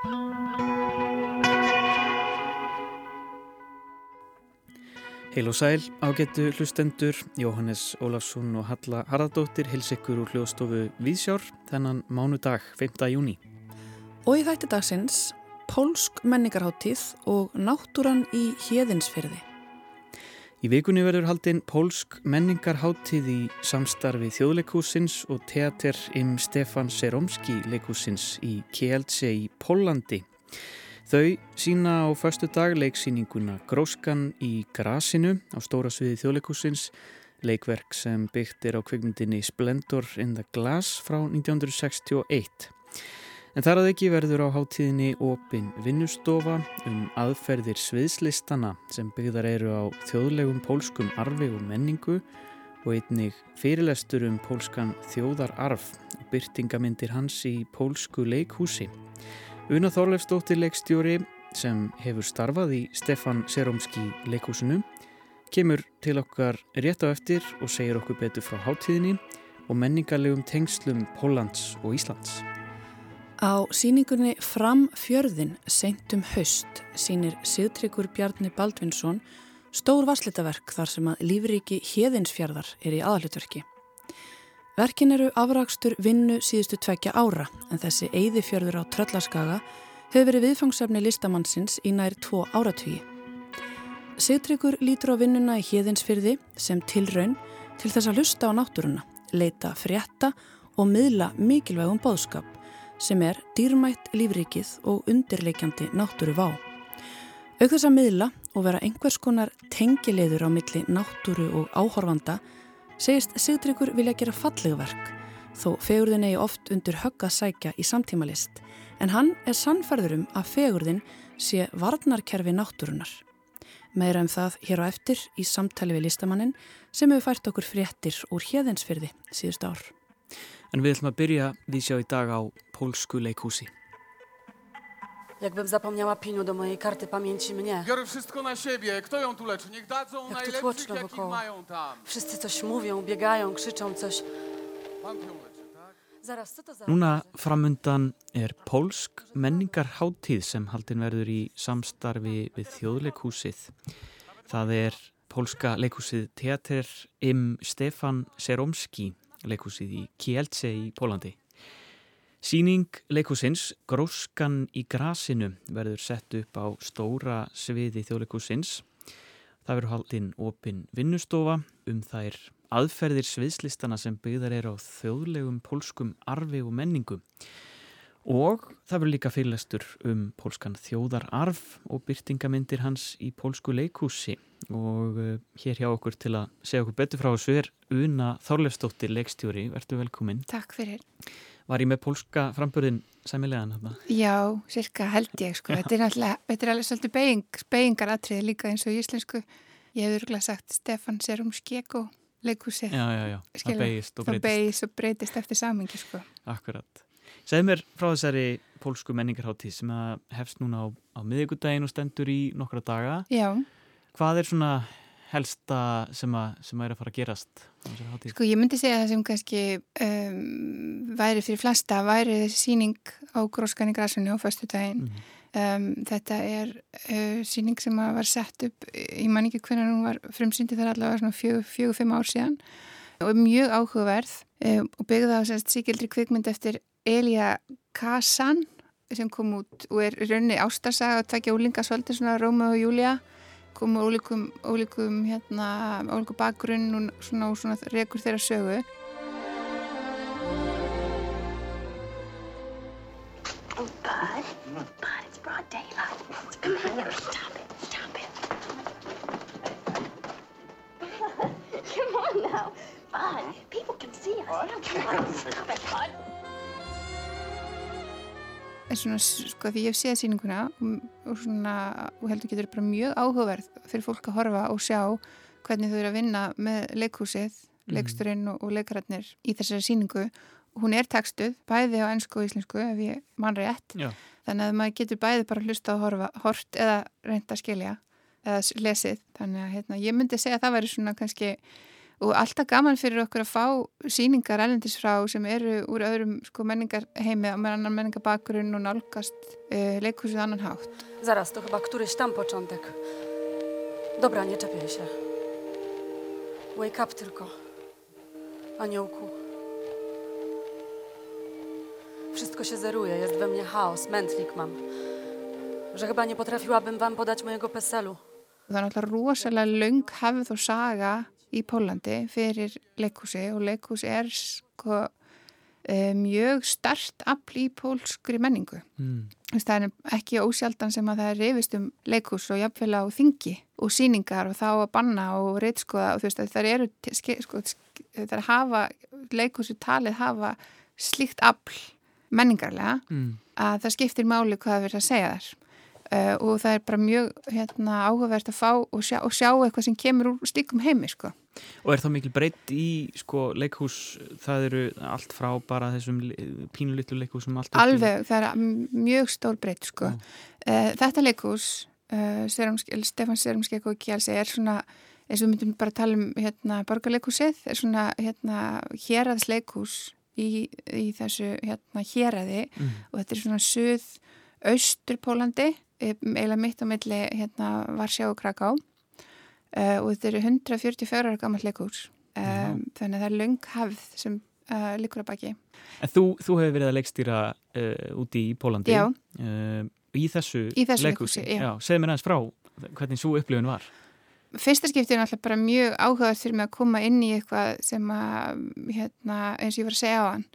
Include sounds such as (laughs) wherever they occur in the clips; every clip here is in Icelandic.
Heil og sæl, ágættu hlustendur, Jóhannes Ólafsson og Halla Harðardóttir hils ykkur úr hljóðstofu Vísjár þennan mánudag 5. júni. Og í þætti dagsins, pólsk menningarháttíð og náttúran í hjeðinsferði. Í vikunni verður haldinn pólsk menningarháttíð í samstarfi þjóðleikúsins og teater im Stefan Seromski leikúsins í Kielce í Pólandi. Þau sína á förstu dag leiksýninguna Gróskan í grasinu á stóra sviði þjóðleikúsins, leikverk sem byggt er á kveikmyndinni Splendor in the Glass frá 1961. En þar að ekki verður á háttíðinni opin vinnustofa um aðferðir sviðslistana sem byggðar eru á þjóðlegum pólskum arfi og menningu og einnig fyrirlestur um pólskan þjóðararf og byrtingamindir hans í pólsku leikhúsi. Una Þorleifsdóttir leikstjóri sem hefur starfað í Stefan Seromski leikhúsinu kemur til okkar rétt á eftir og segir okkur betur frá háttíðinni og menningarlegum tengslum Póllands og Íslands. Á síningunni Fram fjörðin seintum haust sínir Sigtryggur Bjarni Baldvinsson stór varslitaverk þar sem að lífriki Hjeðinsfjörðar er í aðalutverki. Verkin eru afrakstur vinnu síðustu tvekja ára en þessi eigðifjörður á Tröllaskaga hefur verið viðfangsefni listamannsins í nær tvo áratvíi. Sigtryggur lítur á vinnuna í híðinsfyrði sem tilraun til þess að hlusta á náttúruna, leita frétta og miðla mikilvægum bóðskap sem er dýrmætt lífrikið og undirleikjandi náttúru vá. Þess að miðla og vera einhvers konar tengileður á milli náttúru og áhorfanda segist Sigtryggur vilja gera fallega verk þó fegurðin eigi oft undir högg að sækja í samtímalist en hann er sannferður um að fegurðin sé varnarkerfi náttúrunar. Meira um það hér á eftir í samtali við listamannin sem hefur fært okkur fréttir úr hjeðinsfyrði síðust ár. En við ætlum að byrja því sjá í dag á Pólsku leikhúsi. Jakbym zapomniała pinu do mojej karty pamięci mnie. Biorę wszystko na siebie. Kto ją tu leczy? Niech dadzą Jak tu najlepszych, tłoczno jakich wokoło. mają tam. Wszyscy coś mówią, biegają, krzyczą coś. Pan ją leczy, tak? Zaraz, co to za... Núna framundan er pólsk menningarháttíð sem haldin verður í samstarfi við þjóðleikhúsið. Það er pólska leikhúsið Teater im Stefan Seromski leikhúsið í Kielce í Pólandi. Sýning leikhúsins Gróskan í grasinu verður sett upp á stóra sviði þjóðleikhúsins. Það verður haldinn opin vinnustofa um þær aðferðir sviðslistana sem byggðar er á þjóðlegum pólskum arfi og menningu. Og það verður líka fyrirlestur um pólskan þjóðararf og byrtingamindir hans í pólsku leikhúsi. Og uh, hér hjá okkur til að segja okkur betur frá þessu er Una Þorlefsdóttir leikstjóri. Verður velkomin. Takk fyrir. Var ég með pólska framburðin sæmilegan hérna? Já, cirka held ég sko. Þetta er, alltaf, þetta er alveg svolítið beiging, beigingar atriði líka eins og í íslensku. Ég hef örgulega sagt Stefan Serum Skeko leikúsi. Já, já, já. Það beigist og Það breytist. beigist og breytist eftir samingi sko. Akkurat. Segð mér frá þessari pólsku menningarháttíð sem hefst núna á, á miðvikudaginn og stendur í nokkra daga. Já, Hvað er svona helsta sem að, sem að er að fara að gerast sko ég myndi segja það sem kannski um, væri fyrir flesta, væri þessi síning á gróskan í grasinu á föstu daginn. Mhm. Um, þetta er uh, síning sem var sett upp, ég man ekki hvernig hún var frumsyndi þar allavega svona fjögur, fjögur, fimm ár síðan og er mjög áhugaverð um, og byggði á síkildri kvikmynd eftir Elia Kazan sem kom út og er í rauninni ástarsaga og takja úlinga svolítið svona Róma og Júlia komu ólíkum, ólíkum hérna, ólíkum bakgrunn og svona, og svona rekur þeirra sögu Oh, Bud. Bud, it's broad daylight. Come here. Stop it. Stop it. (laughs) Come on now. Bud, people can see us. Now, come on. Stop it, Bud. Svona, sko, því ég hef séð sýninguna og, svona, og heldur getur bara mjög áhugaverð fyrir fólk að horfa og sjá hvernig þau eru að vinna með leikhúsið, leiksturinn og, og leikararnir í þessari sýningu. Hún er tekstuð, bæði á ennsku og íslensku ef ég man rétt. Já. þannig að maður getur bæði bara hlusta og horfa hort eða reynda að skilja eða lesið, þannig að hérna, ég myndi segja að það væri svona kannski og alltaf gaman fyrir okkur að fá síningar elendis frá sem eru úr öðrum sko, menningarheimi með annan menningabakurinn og nálgast uh, leikhúsið annan hátt. Zaraz, to chyba któryś tam początek. Dobra, nie czepiaj się. Wake up tylko. Aniołku. Wszystko się zeruje, jest we mnie chaos, mętlik mam. Że chyba nie potrafiłabym wam podać mojego peselu. Það er náttúrulega rosalega löng hefð og saga í Pólandi fyrir leikhúsi og leikhúsi er sko uh, mjög stert afl í pólskri menningu. Mm. Það er ekki ósjaldan sem að það er reyfist um leikhús og jafnvel á þingi og síningar og þá að banna og reytskoða og þú veist að það eru sko, það er hafa, leikhúsi talið hafa slíkt afl menningarlega Mm. að það skiptir máli hvað það verður að segja þar uh, og það er bara mjög hérna, áhugavert að fá og sjá, og sjá eitthvað sem kemur úr slíkum heimi sko. Og er það mikil breytt í sko leikhús, það eru allt frá bara þessum pínulitlu leikhúsum alveg, það er mjög stór breytt sko. uh, þetta leikhús uh, Serumske, Stefán Serumskek og Kjálsi er svona eins og við myndum bara tala um hérna, borgarleikhúsið er svona hérna, héraðsleikhús í, í þessu hérna, héraði Mm. og þetta er svona suð austur Pólandi eiginlega mitt á milli hérna, Varsjá og Kraká uh, og þetta eru 144 ára gammal leikús um, þannig að það er löng hafð sem uh, likur að baki. En þú, þú hefur verið að leikstýra úti í Pólandi uh, í þessu, þessu já. segð mér aðeins frá hvernig svo upplifun var. Fyrsta skiptið er náttúrulega bara mjög áhugað fyrir mig að koma inn í eitthvað sem að hérna, eins og ég var að segja á hann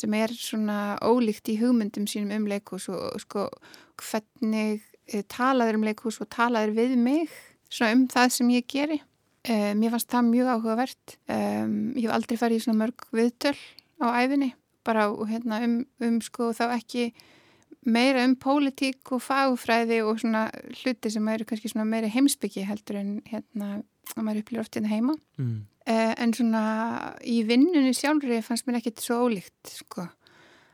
sem er svona ólíkt í hugmyndum sínum um leikhús og, og sko hvernig e, talaður um leikhús og talaður við mig svona um það sem ég geri. E, mér fannst það mjög áhugavert. Um, ég hef aldrei farið í svona mörg viðtöl á æfinni bara hérna, um, um sko þá ekki meira um pólitík og fagfræði og svona hluti sem eru kannski svona meira heimsbyggi heldur en hérna að maður upplýður oft hérna heima. Mm. uh, en svona í vinnunni sjálfri fannst mér ekkit svo ólíkt sko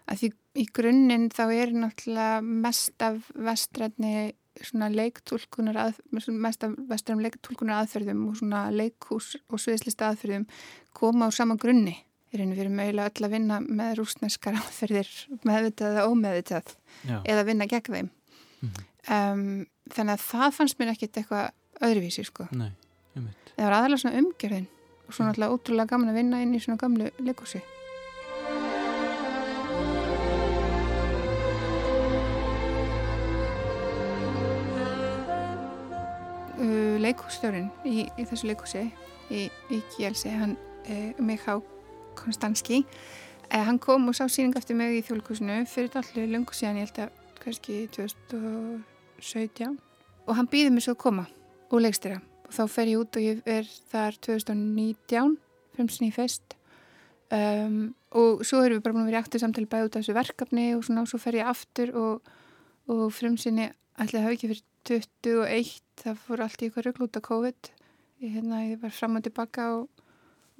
að því í grunninn þá er náttúrulega mest af vestrætni svona leiktúlkunar að, mest af vestrætni leiktúlkunar aðferðum og svona leikhús og sviðslista aðferðum koma á sama grunni. Í rauninu erum eiginlega öll að vinna með rúsneskar (laughs) aðferðir meðvitað eða ómeðvitað Já. eða vinna gegn þeim. Um, þannig að það fannst mér ekkit eitthvað öðruvísi sko. Nei, það var aðalega svona umgjörðin og svona alltaf ótrúlega gaman að vinna inn í svona gamlu leikúsi leikússtjórin í, í þessu leikúsi í, í Kielsi hann uh, Miká Konstanski uh, hann kom og sá síning eftir mig í þjóðleikúsinu fyrir allir lungu síðan ég held að kannski 2017 og hann býði mig svo að koma og leikstýra. Og þá fer ég út og ég er þar 2019 fremstin í fest um, og svo erum við bara búin að vera í aftur samtali bæði út af þessu verkefni og svona og svo fer ég aftur og, og fremstinni ætlaði að hafa ekki fyrir 21 það fór allt í eitthvað rögl út af COVID ég, hérna, ég var fram og tilbaka og,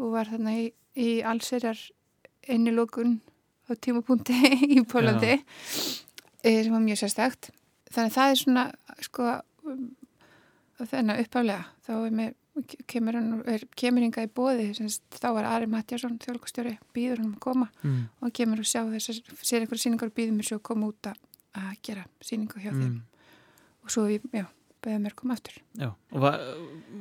og var þarna í, í allserjar innilókun á tímapunkti (laughs) í Pólandi eh, sem var mjög sérstækt þannig að það er svona sko þennan uppálega þá er mér kemur, hann, er, kemur hinga í bóði þá var Ari Matjásson þjólkustjóri býður hann að koma Mm. og hann kemur og sjá þess að sér einhverja síningar og býður mér svo að koma út að, gera síningu hjá þeim Mm. Og svo ég, já, beðið mér koma aftur. Já, og var,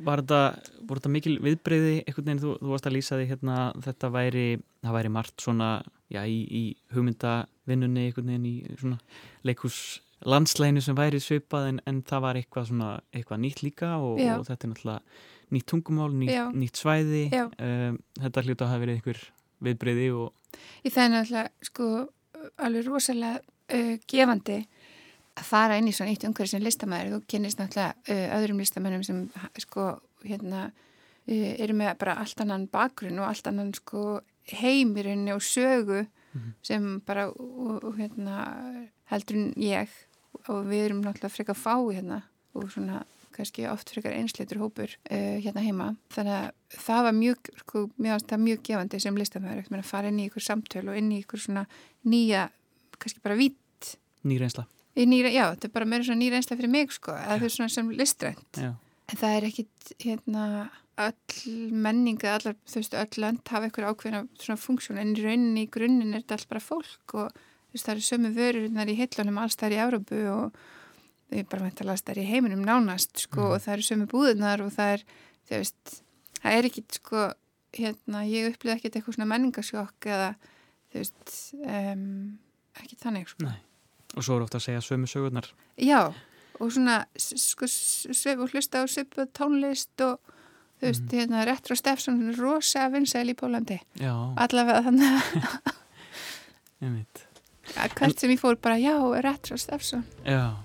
var þetta, voru þetta mikil viðbreyði einhvern veginn, þú, þú varst að lýsa því hérna, þetta væri, það væri margt svona, já, í, í hugmyndavinnunni einhvern veginn í svona leikhús landsleginu sem væri svipað en, en það var eitthvað svona, eitthvað nýtt líka og, og þetta er náttúrulega nýtt tungumál, nýtt, nýtt svæði, um, þetta hljóta að hafa verið einhver viðbreyði og, Í það er náttúrulega sko alveg rosalega uh, gefandi fara inn í svona eitt umhverfi sem listamæður þú kynist náttúrulega uh, öðrum listamæðum sem sko hérna uh, eru með bara allt annan bakgrunn og allt annan sko heimirinn og sögu sem bara og, og hérna heldur en ég. Og við erum náttúrulega frekar fá hérna og svona kannski oft frekar einsleitur hópur uh, hérna heima. Þannig að það var mjög, sko, mjög, mjög gefandi sem listamæður að fara inn í ykkur samtöl og inn í ykkur svona nýja, kannski bara vít nýreinsla. Nýra, já, þetta er bara meira svona nýra einslega fyrir mig sko, eða þau svona sem listrænt Já, en það er ekkit hérna öll menning eða allar, þú veist, öll lönd hafa eitthvað ákveðna svona funksjón en í rauninni í grunninn er þetta allt bara fólk og þú veist, það eru sömu vörurinnar í hillunum alls þar í Európu og er bara meintalast þar í heiminum nánast sko Mhm. og það eru sömu búðunar og það er, þú veist, það er ekki sko, hérna, ég upplýði ekkert eitthvað svona menningasjokk eða þú veist, um, ekki þannig sko. Nei. Og svo er ofta að segja sömu sögurnar. Já, og svona sko, og hlusta á svipu tónlist og þú veist, Mhm. hérna, Retro Steffson er rosa vinsæl í Pólandi Já, allavega þannig að ég veit. hvert sem ég fór bara, já, Retro Steffson Já,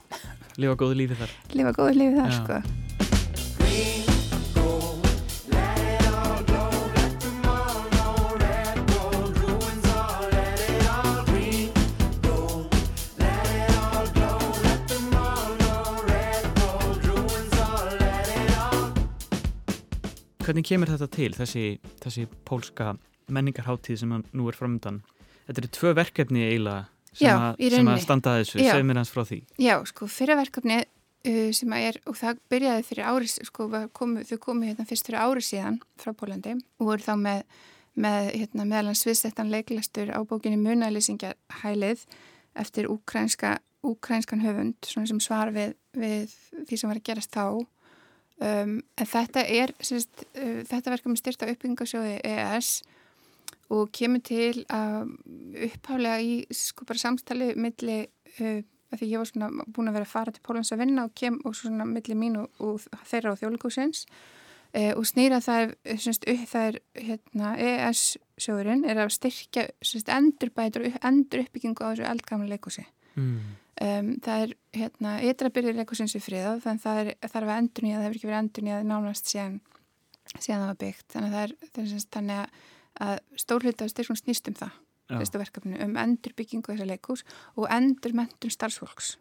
lifa góðu lífi þar. lifa góðu lífið þar, Já. sko Hvernig kemur þetta til, þessi, þessi pólska menningarháttíð sem nú er framöndan? Þetta eru tvö verkefni eiginlega sem, Já, að, sem að standa að þessu. Segð mér hans frá því. Já, sko, fyrra verkefni uh, sem að er, og það byrjaði fyrir ári, sko, komu, þau komu hérna fyrst fyrir ári síðan frá Pólandi og voru þá með, með hérna, meðalan sviðsettan leiklastur á bókinni Munalýsingjar hælið eftir úkrænska, úkrænskan höfund, svona sem svar við, við því sem var að gerast þá. Um, en þetta er, sérst, uh, þetta verkefni styrta uppbyggingasjóði EES og kemur til að upphálega í sko bara samstali milli uh, af því ég var svona búin að vera að fara til Pólans að vinna og kem og svona milli mín og, og þeirra á þjóðleikúsins uh, og snýra það er, semst, upp, það er hérna, EES sjóðurinn er að styrkja semst, endurbætur og upp, endur uppbyggingu á þessu eldgamla leikúsi Mm. Um, það er hérna ytrabyrðir leikúsins í friðað þannig það er, þarf að endur nýja það hefur ekki verið endur nýjað nánast síðan síðan það var byggt. Þannig að það er, þannig að, stórhluta styrkum snýst um það fyrstu verkefni um endurbyggingu þessar leikús og endurmentun starfsfólks.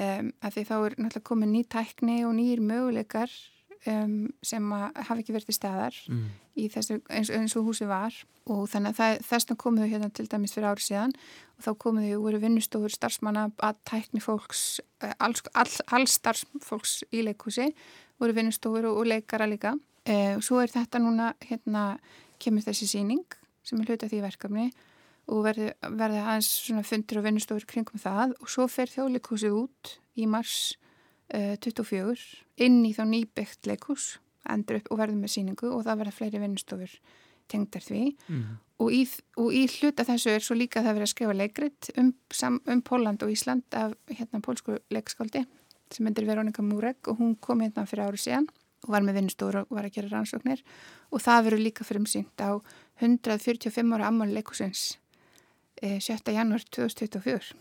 Um, af því þá er náttúrulega komið ný tækni og nýjir möguleikar um, sem að hafa ekki verið til staðar Mm. í þessu eins, eins og húsi var. Og þannig að þess vegna komuðu hérna til dæmis fyrir árið síðan. Og þá komuðu og voru vinnustofur starfsmanna að tækni fólks eh, alls, all, alls starfsfólks í leikhúsi voru vinnustofur og, og leikara líka. E, og svo er þetta núna hérna kemur þessi síning sem er hluta því verkefni. Og verði, aðeins svona fundur og vinnustofur kringum það. Og svo fer þjóðleikhúsið út í mars uh, 24 inn í þá nýbyggt leikhús endur upp og verður með síningu og það verða fleiri vinnustofur tengdar því Mm. og í, og í hluta þessu er svo líka að það verið að skrifa leikrit um, um Póland og Ísland af hérna pólsku leikskáldi sem myndir Veronika Múrek og hún kom hérna fyrir ári síðan og var með vinnustofur og var að gera rannsóknir og það verður líka fyrir umsýnt á 145 ára ammali leikusins 7. janúar 2024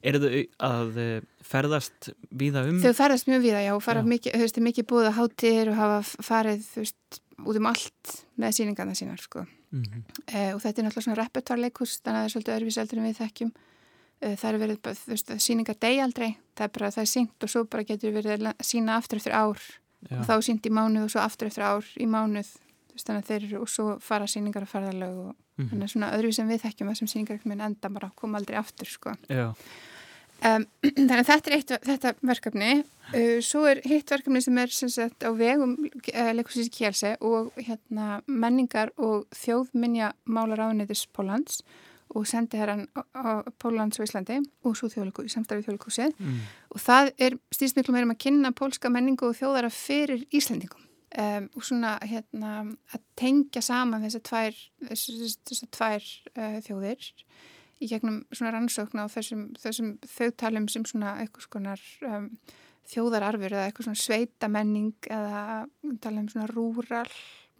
Eru þau að eh, ferðast víða um? Þau ferðast mjög við það, já, fara Já. mikið, þú veist, mikið búið að hátir og hafa farið, þú veist, út um allt með síningarna sínar, sko. Mm. E, og þetta er náttúrulega svona repertoirleikus, þannig að það er svolítið öðruvíseldur en við þekkjum. E, það er verið, þú veist, síningar degi aldrei, það er bara, það er sínt og svo bara getur verið að sína aftur eftir ár Já. og þá sínt í mánuð og svo aftur eftir ár í mánuð, þannig að þeir eru og svo fara síningar að ferðalög og Mhm. þannig að svona öðruvísi sem við þekkjum það sem síningar enda bara koma aldrei aftur, sko. Um, (clears throat) þannig að þetta er eitt, þetta verkefni uh, svo er hitt verkefni sem er sem sagt, á vegum uh, leikusins í Kjelse og hérna, menningar og þjóðminja málar ániðis Pólans og sendi herran á, Pólans og Íslandi og svo þjóðleiku, samstarfið þjóðleikusið Mm. og það er stýrst miklu meira um að kynna pólska menningu og þjóðara fyrir Íslandingum um, og svona hérna að tengja saman þessar tvær, þessar tvær uh, þjóðir í gegnum svona rannsókna á þessum, þessum þauðtalum sem svona eitthvað skonar um, þjóðararfur eða eitthvað svona sveita menning eða tala um svona rúral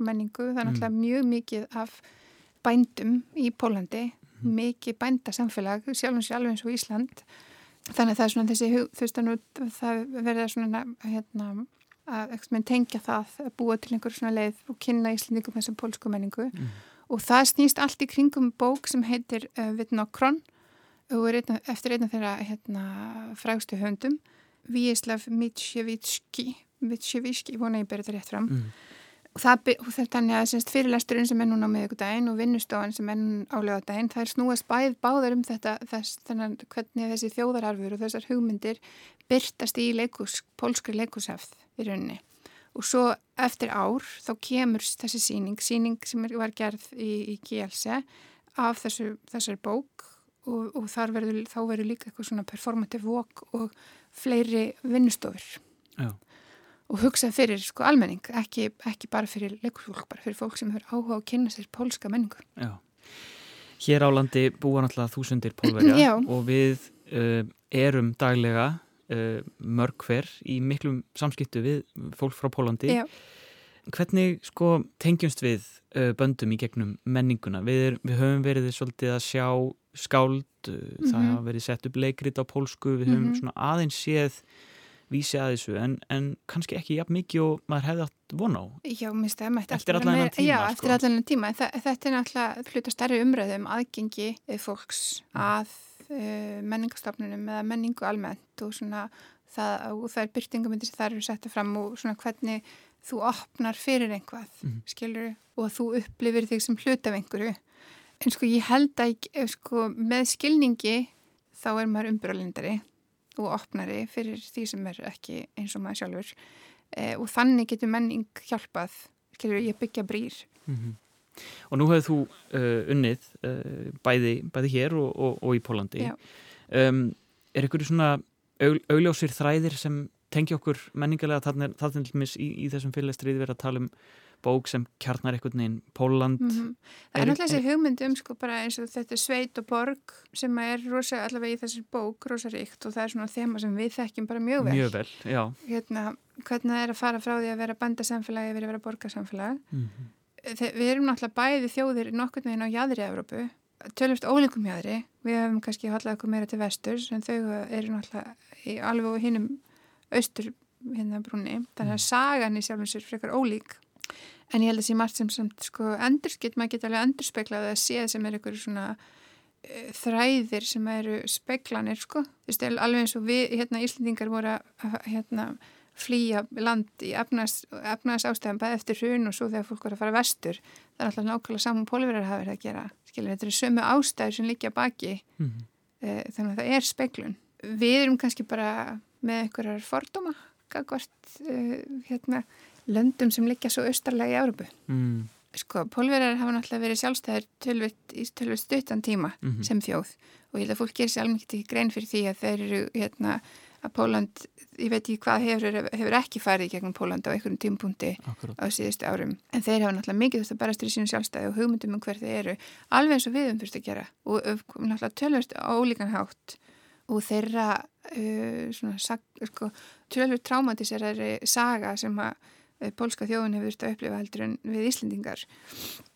menningu. Það er Mm. náttúrulega mjög mikið af bændum í Pólandi, mikið bændasamfélag, sjálfum sjálf eins og Ísland. Þannig að það er svona þessi, þú veist að nú það verða svona hérna að tengja það að búa til einhver svona leið og kynna Íslandingum þessum pólsku menningu Mm. og það snýst allt í kringum bók sem heitir uh, Vitnokron og er einna, eftir einna þeirra hérna, frægstu höndum Víeslav Mitsjevitski Mitsjevitski, vona ég berið þetta rétt fram Mm. Þannig að fyrirlesturinn sem er núna á miðugudaginn og vinnustofan sem er núna á lögadaginn það er snúast bæð báðar um þetta þess, þannig hvernig þessi þjóðararfur og þessar hugmyndir byrtast í leikus, pólskri leikushefð í rauninni og svo eftir ár þá kemur þessi síning, síning sem er, var gerð í, í GLC af þessu, þessari bók og, og verður, þá verður líka eitthvað svona performative walk og fleiri vinnustofur Já. Og hugsað fyrir sko almenning, ekki, ekki bara fyrir leikursfólk, bara fyrir fólk sem hefur áhuga að kynna sér pólska menningu. Já. Hér á landi búa náttúrulega þúsundir pólverja (clears throat) og við uh, erum daglega uh, mörg hver í miklum samskiptu við fólk frá Pólandi. Já. Hvernig sko tengjumst við uh, böndum í gegnum menninguna? Við, er, við höfum verið svolítið að sjá skáld, mm -hmm. það mhm. hafa verið sett upp leikrit á pólsku, við höfum mm -hmm. svona aðeins séð vísi að þessu en, en kannski ekki jafn mikið og maður hefði átt von á. Já, mér stæði Eftir allan enn tíma. Já, sko. eftir allan enn tíma. Þa, þetta er náttúrulega hluta stærri umröðum aðgengi fólks mm. að uh, menningastofnunum eða menningu almennt og svona það, og það er byrtingamöndir sem það eru setta fram og svona hvernig þú opnar fyrir einhvað, mm. skilur, og þú upplifir þig sem hlut af einhverju En sko ég held að eh, sko, með skilningi þá er maður umbröðlindari og opnari fyrir því sem er ekki eins og maður sjálfur eh, og þannig getur menning hjálpað, skilur ég byggja brýr. Mm -hmm. Og nú hefur þú uh, unnið uh, bæði, bæði hér og, og, og í Pólandi. Um, er ykkur svona aug, augljósir þræðir sem tengi okkur menningarlega þarna í, í þessum fyrirlestrið verið að tala um bók sem kjarnar einhvern veginn Póland. Mm -hmm. Það er náttúrulega þessi hugmynd um sko bara eins og þetta sveit og borg sem er rosa allavega í þessir bók rosa ríkt og það er svona þema sem við þekkjum bara mjög vel. Mjög vel, já. Hérna, hvernig það er að fara frá því að vera bandasamfélagi að vera borgarsamfélagi. Mm -hmm. Við erum náttúrulega bæði þjóðir nokkur meginn á jæðri Evrópu, tölvist ólíkum jæðri. Við hefum kannski hallað okkur meira til vesturs en þau eru náttúrulega í alveg hinnum austur hérna brúni. Þannig að mhm. sagan í sjálfum sér frekar ólík En ég held að sé margt sem, sem sko, endurskilt, maður geta alveg endurspeiklað að sé sem er einhverju svona uh, þræðir sem eru speiklanir, sko. Þú veist, alveg eins og við, hérna, Íslandingar voru að, hérna, flýja land í efnaðs ástæðan bæði eftir hrun og svo þegar fólk voru að fara vestur. Það er alltaf nákvæmlega saman pólverðar hafa verið að gera. Skilur, þetta eru sömu ástæður sem líkja baki, mm -hmm. uh, þannig að það er speiklun. Við erum kannski bara með einhverjar fordóma, gagvart, uh, hérna, löndum sem liggja svo austarlega í Európu. Mm. Sko, pólverjar hafa náttúrulega verið sjálfstæðir tölvitt í tölvitt stuttan tíma mm -hmm. sem þjóð og ég held að fólk gerir sér alveg ekki grein fyrir því að þeir eru hérna að Póland, ég veit ekki hvað hefur, hefur ekki farið gegnum Póland á einhverjum tímpunkti á síðustu árum en þeir hafa náttúrulega mikið þútt að barast í sínum sjálfstæði og hugmyndum um hver þeir eru alveg eins og við um þurft að gera og náttúrulega tölvist á ólíkan hátt og þeirra uh, svona, sko, tölvist traumatisera saga sem að Eh, pólska þjóðun hefur að upplifa heldur en við Íslendingar.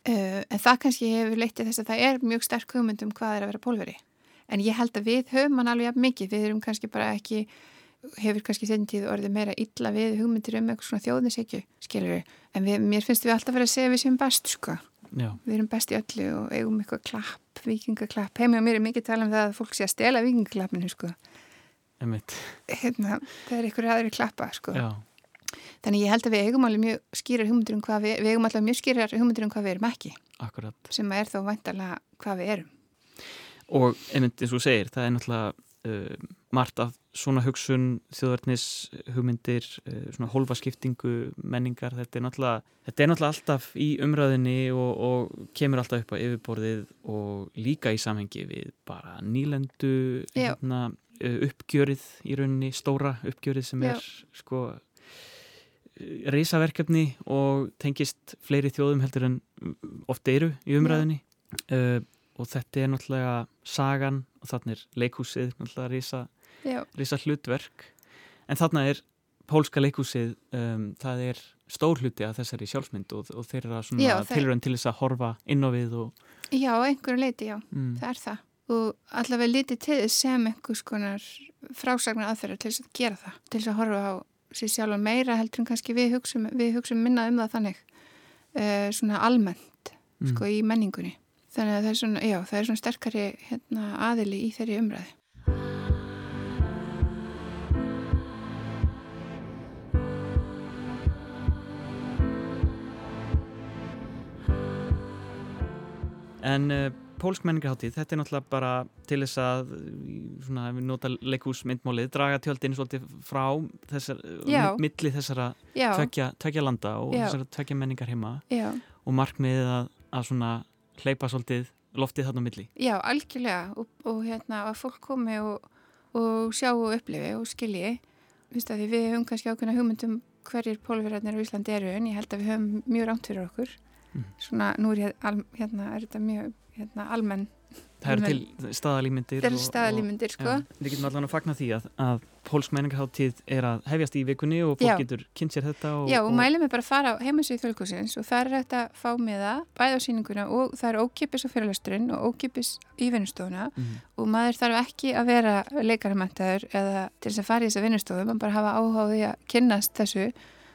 Uh, en það kannski hefur leytið þess að það er mjög sterk hugmynd um hvað er að vera pólveri en ég held að við höfum hann alveg mikið, við erum kannski bara ekki hefur kannski þenn tíð orðið meira illa við hugmyndir um eitthvað svona þjóðnisekju skilur við, en við, mér finnst við alltaf verið að segja við séum best sko. Já. við erum best í öllu og eigum eitthvað klapp vikingaklapp, heim og mér er mikið tala um það að fólk sé að stela vikingaklappinu sko. Hérna, það er eitthvað aðri klappa sko. Já. Þannig ég held að við eigum alveg mjög skýrar hugmyndir um hvað við, við eigum alveg mjög skýrar hugmyndir um hvað við erum ekki. Akkurat. Sem er þá vantarlega hvað við erum. Og einmitt eins og segir, það er náttúrulega uh, margt af svona hugsun, þjóðarnis hugmyndir, uh, svona holfaskiptingu, menningar, þetta er náttúrulega, þetta er náttúrulega alltaf í umræðinni og, og kemur alltaf upp á yfirborðið og líka í samhengi við bara nýlendu hérna, uh, uppgjörið í rauninni, stóra uppgjörið sem Já. er sko reysaverkefni og tengist fleiri þjóðum heldur en oft eru í umræðinni uh, og þetta er náttúrulega sagan og þarna er leikhúsið náttúrulega reysa, reysa hlutverk. En þarna er pólska leikhúsið um, það er stór hluti af þessari sjálfsmynd og, og þeir eru svona tilrönd til þess að horfa inn á við og... Já, einhverju leiti, já, mm. það er það. Og allavega litið til þess sem einhvers konar frásagnar aðferðar til þess að gera það, til þess að horfa á sér sjálf meira heldur en kannski við hugsun, við hugsun minna um það þannig uh, svona almennt mm. sko í menningunni þannig að það er svona, já, það er svona sterkari hérna, aðili í þeirri umræði En uh, pólsk menningarháttíð, þetta er náttúrulega bara til þess að svona, við nota leikúsmyndmálið, draga tjöldin svolítið frá þessar, milli þessara tvekja, landa og Já. þessara tvekja menningar heima Já. og markmiðið að, að svona hleypa svolítið loftið þarna milli. Já, algjörlega og, og hérna að fólk komi og, og sjá og upplifi og skilji við höfum kannski ákveðna hugmyndum hverjir pólverðarnir á Íslandi eru en ég held að við höfum mjög rámt fyrir okkur mm. svona nú er, hérna, er þetta mjög hérna, almenn Það eru til staðalýmyndir eru staðalýmyndir sko ja, Við getum allavega að fagna því að, að pólsk menningarháttíð er að hefjast í vikunni og fólk Já. getur kynnt sér þetta og, Já og, og mælum við bara að fara á heimasvið þjóðlíkusins og það er hægt að fá með það bæða á síninguna og það er ókipis á fyrirlasturinn og ókipis í vinnustofuna mm. og maður þarf ekki að vera leikarhamæntaður eða til þess að fara í þessa vinnustofu, maður bara hafa áháði að kynnast þessu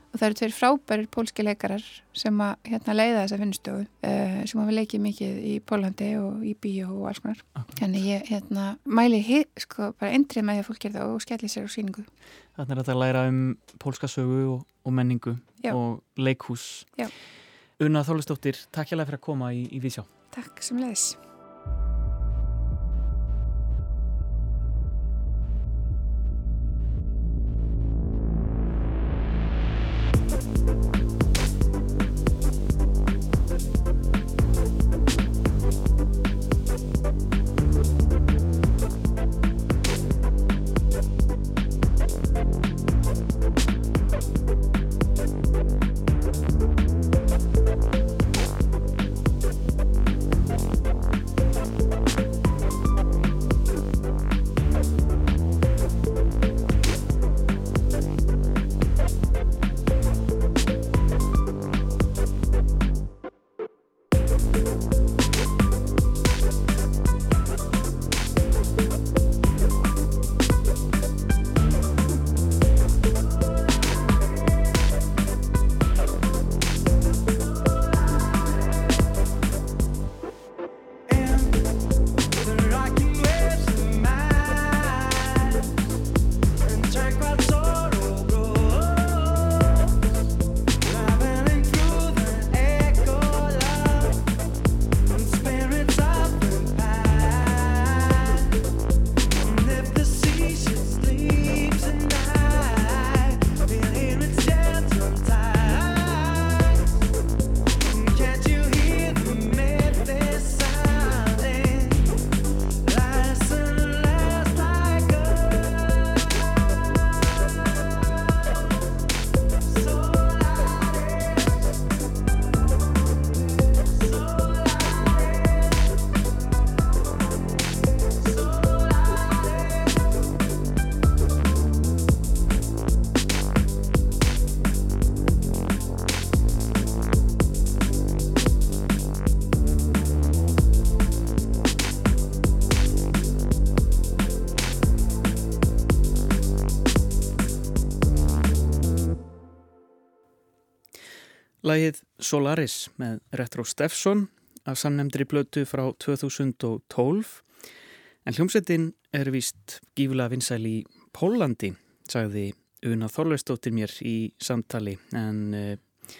og það eru tveir frábærir pólski leikarar sem að hérna, leiða þessa vinnustofu uh, sem hafa leikið mikið í Pólandi og í bíó og alls konar. Þannig ég hérna, mæli sko, bara endrið með því að fólk gerða og skelli sér á síningu Þannig er þetta að læra um pólska sögu og, og menningu Já. og leikhús. Já. Una Þólustóttir, takk hjá það fyrir að koma í, í Vísjá. Takk sem leðis Solaris með Retro Steffson af samnemndri blötu frá 2012 en hljómsettin er vist gífulega vinsæl í Pólandi, sagði Una Þorleistóttir mér í samtali en uh,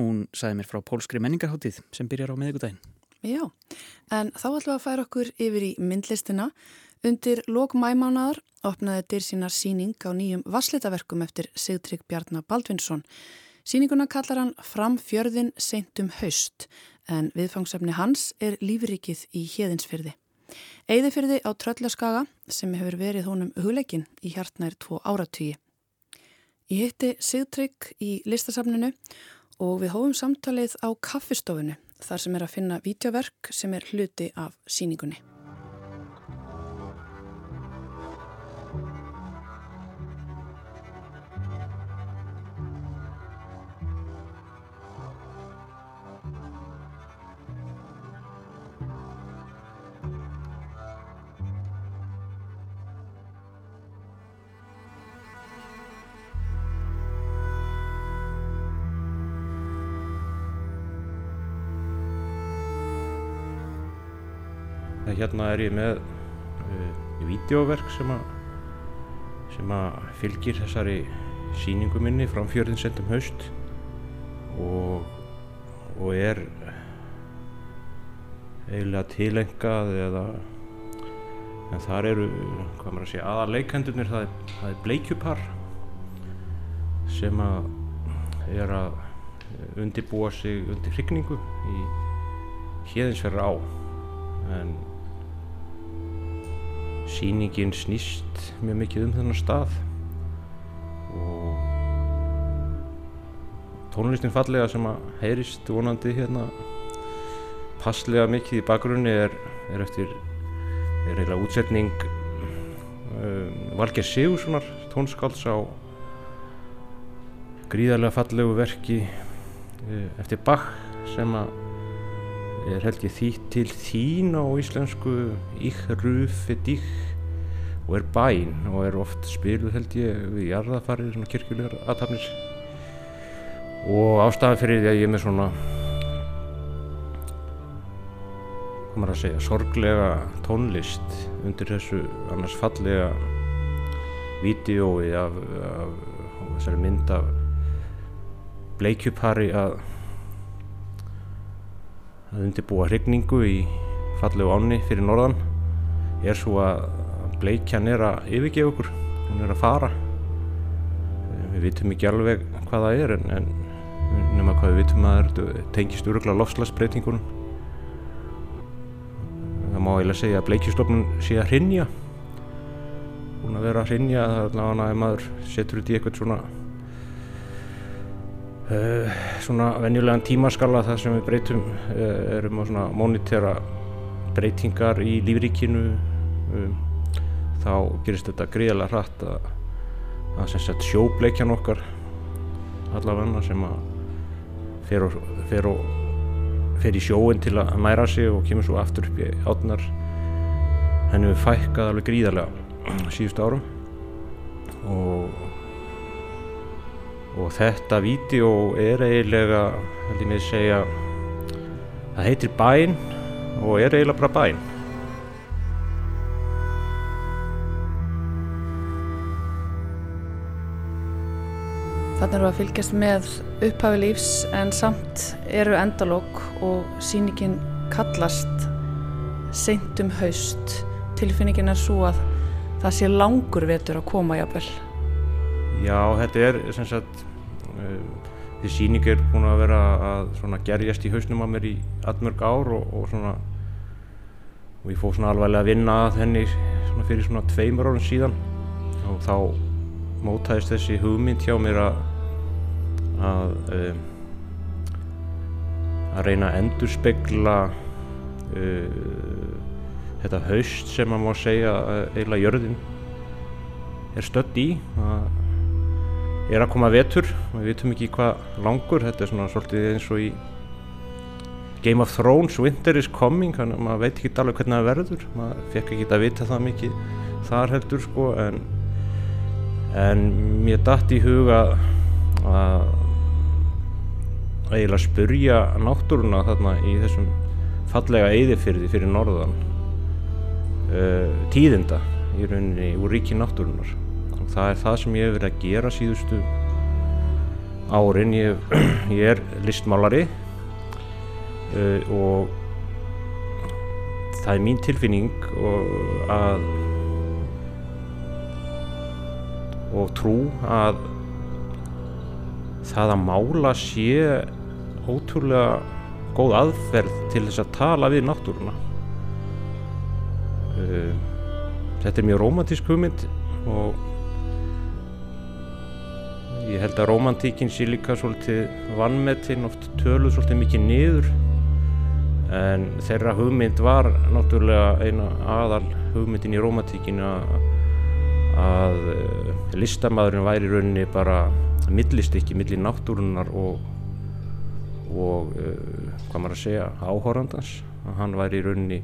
hún sagði mér frá Pólskri menningarháttið sem byrjar á meðgudaginn. Já, en þá ætlum við að færa okkur yfir í myndlistina. Undir lók mæmánaðar opnaði dyr sínar síning á nýjum vasslitaverkum eftir Sigtrygg Bjarnar Baldvinsson Sýninguna kallar hann Fram fjörðin seintum haust en viðfangsefni hans er lífrikið í hjeðinsfyrði. Eðifyrði á Tröllaskaga sem hefur verið honum hugleikin í hjartnær tvo áratvíi. Ég hitti Sigtrygg í listasafninu og við hófum samtalið á kaffistofunu þar sem er að finna vítjaverk sem er hluti af síningunni. Hérna er ég með uh, videóverk sem að sem að fylgir þessari síningu minni frá fjörðin sendum haust og, og er eiginlega tilengað eða en þar eru, hvað maður að segja, aðar leikendunir, það er, það er bleikjupar sem að er að undibúa sig undir hrigningu í hérðinsverðar á en síningin snýst mjög mikið um þennan stað. Og tónlistin fallega sem að heyrist vonandi hérna passlega mikið í bakgrunni er, er eftir er eiginlega útsetning um, Valger Sigurssonar tónskáls á gríðarlega fallegu verki uh, eftir Bach sem að er held ég þýtt til þín á íslensku Ich rufe dich. Og er bæn og er oft spiluð held ég við jarðafarið svona kirkjulegar aðtafnir og ástæðan fyrir því að ég er með svona maður að segja sorglega tónlist undir þessu annars fallega vídeói af, af, af þessari mynd af bleikjupari að að undirbúa hrigningu í fallegu áni fyrir norðan er svo að bleikjan er að yfirgefa okkur. Hún er að fara. Við vitum ekki alveg hvað það er en, en nema hvað við vitum að það tengist öruglega lofslagsbreytingunum það má eiginlega segja að bleikjustofnun sé að hrinja búin að vera að hrinja það er allavega að maður setur út í eitthvað svona uh, svona venjulegan tímaskala þar sem við breytum uh, erum að monitera breytingar í lífríkinu. Um, þá gerist þetta gríðarlega hratt að, að sjóbleikjan okkar allavega sem að fer, og, fer, og, fer í sjóin til að næra sig og kemur svo aftur upp í átnar henni við fækkað alveg gríðarlega síðustu árum og og þetta vídeo er eiginlega held ég með að segja það heitir bæn og er eiginlega bara bæn Þannig eru að fylgjast með upphafi lífs en samt eru endalók og síningin kallast seint um haust. Tilfinningin er svo að það sé langur vetur að koma jafnvel. Já, þetta er sem sagt um, því síning er búin að vera að gerjast í hausnum að mér í allmörg ár og, og svona og ég fóð svona alveg að vinna að henni svona fyrir svona tveimur árum síðan. Og þá mótaðist þessi hugmynd hjá mér að að, um, að reyna að endurspegla uh, þetta haust sem maður má segja eiginlega jörðin er stödd í. Að er að koma vetur. Og við vitum ekki hvað langur. Þetta er svona svolítið eins og í Game of Thrones. Winter is coming. Þannig að maður veit ekki alveg hvernig það verður. Maður fekk ekki að vita það mikið þar heldur sko. En en mér dætt í huga að eiginlega spurja náttúruna þarna í þessum fallega eyðifyrði fyrir norðan uh, tíðinda í rauninni úr ríki náttúrunar og það er það sem ég hef verið að gera síðustu árin. Ég, (clears throat) ég er listmálari uh, og það er mín tilfinning að og trú að það að mála sé ótrúlega góð aðferð til þess að tala við náttúruna. Uh, þetta er mjög romantísk hugmynd og ég held að romantíkin sé líka svolítið vannmetinn oft töluð svolítið mikið niður. En þeirra hugmynd var náttúrulega eina aðal hugmyndin í romantíkinu að að listamæðurinn væri rauninni bara millistykki millir náttúrunar og, og uh, hvað maður að segja áhórandans hann væri rauninni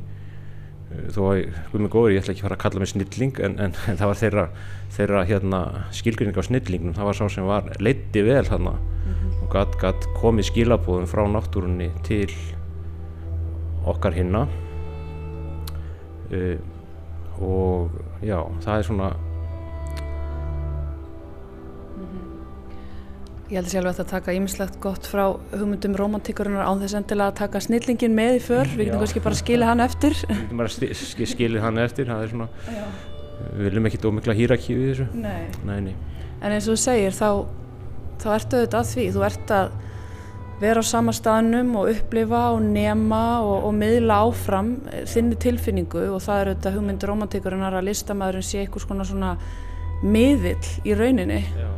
þó að, mig góður, ég ætla ekki að fara að kalla mig snilling en, en, en það var þeirra, þeirra hérna, skilgrinning á snillingnum það var sá sem var leiti vel hann mm -hmm. og gatt gat komið skilabóðum frá náttúrunni til okkar hinna uh, og já, það er svona Ég held að sjálf að þetta taka ímislegt gott frá hugmyndum romantíkurinnar án þess endilega að taka snillingin með í för, við getum Já. kannski bara að skilja hann eftir. Við getum bara sti- sk- skilið hann eftir, það er svona, við viljum ekki ómikla hýrakíu í þessu. Nei. Nei, nei. En eins og þú segir, þá, þá ertu auðvitað að því. Þú ert að vera á sama staðnum og upplifa og nema og, og miðla áfram þinni tilfinningu og það er auðvitað hugmyndur romantíkurinnar að listamæðurinn sé eitthvað svona miðill í rauninni. Já,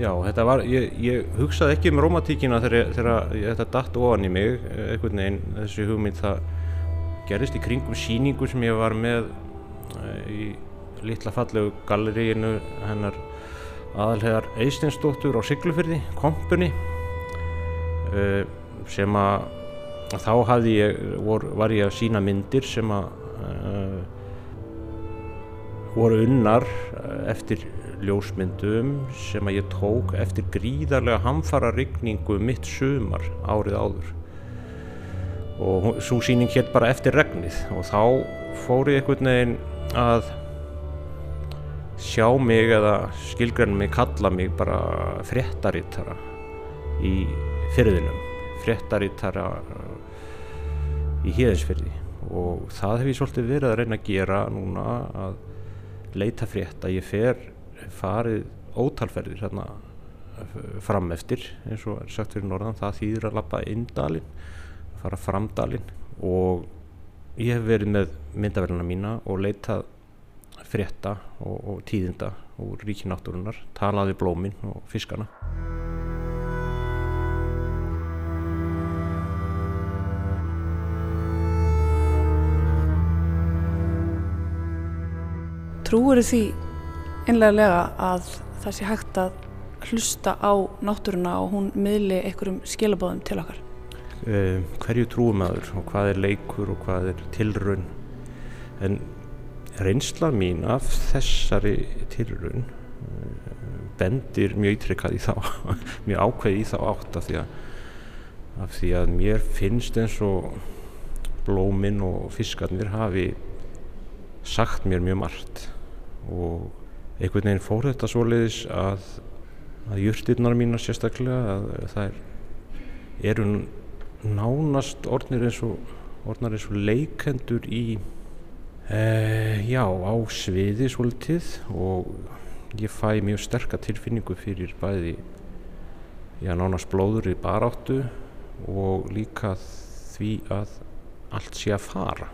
Já þetta var, ég, ég hugsaði ekki um romantíkina þegar, þegar þetta datt ofan í mig, eh, einhvern veginn, þessi hugmynd það gerist í kringum síningu sem ég var með eh, í litla fallegu galleríinu hennar aðalhegar Eisteinsdóttur á Siglufyrði, kompunni uh, sem að þá hafði ég, vor, var ég að sína myndir sem að voru unnar eh, eftir ljósmyndum sem að ég tók eftir gríðarlega hamfara rigningu mitt sumar árið áður. Og svo síning hétt bara eftir regnið og þá fór ég einhvern veginn að sjá mig eða skilgrann mig kalla mig bara fréttarittara í fyrðinum fréttarittara í híðinsfyrði og það hef ég svolítið verið að reyna að gera núna að leita frétta, ég fer farið ótalferðir hérna fram eftir eins og er sagt fyrir norðan, það þýðir að lappa indalinn, fara framdalinn og ég hef verið með myndaverðina mína og leitað frétta og, og tíðinda úr ríkináttúrunar, talaði blómin og fiskana. Trúur því einlega að það sé hægt að hlusta á náttúruna og hún miðli einhverjum skilabóðum til okkar? Uh, hverju trúum aður og hvað er leikur og hvað er tilraun en reynsla mín af þessari tilraun uh, bendir mjög ítrykkað í þá (laughs) mjög ákveð í þá átt af því að, af því að mér finnst eins og blóminn og fiskarnir hafi sagt mér mjög margt og einhvern veginn fór þetta svoleiðis að, að jurtirnar mínar sérstaklega að þær eru nánast orðnir eins og orðnar eins og leikendur í e, já, á sviði svolítið og ég fæ mjög sterka tilfinningu fyrir bæði já, nánast blóður í baráttu og líka því að allt sé að fara.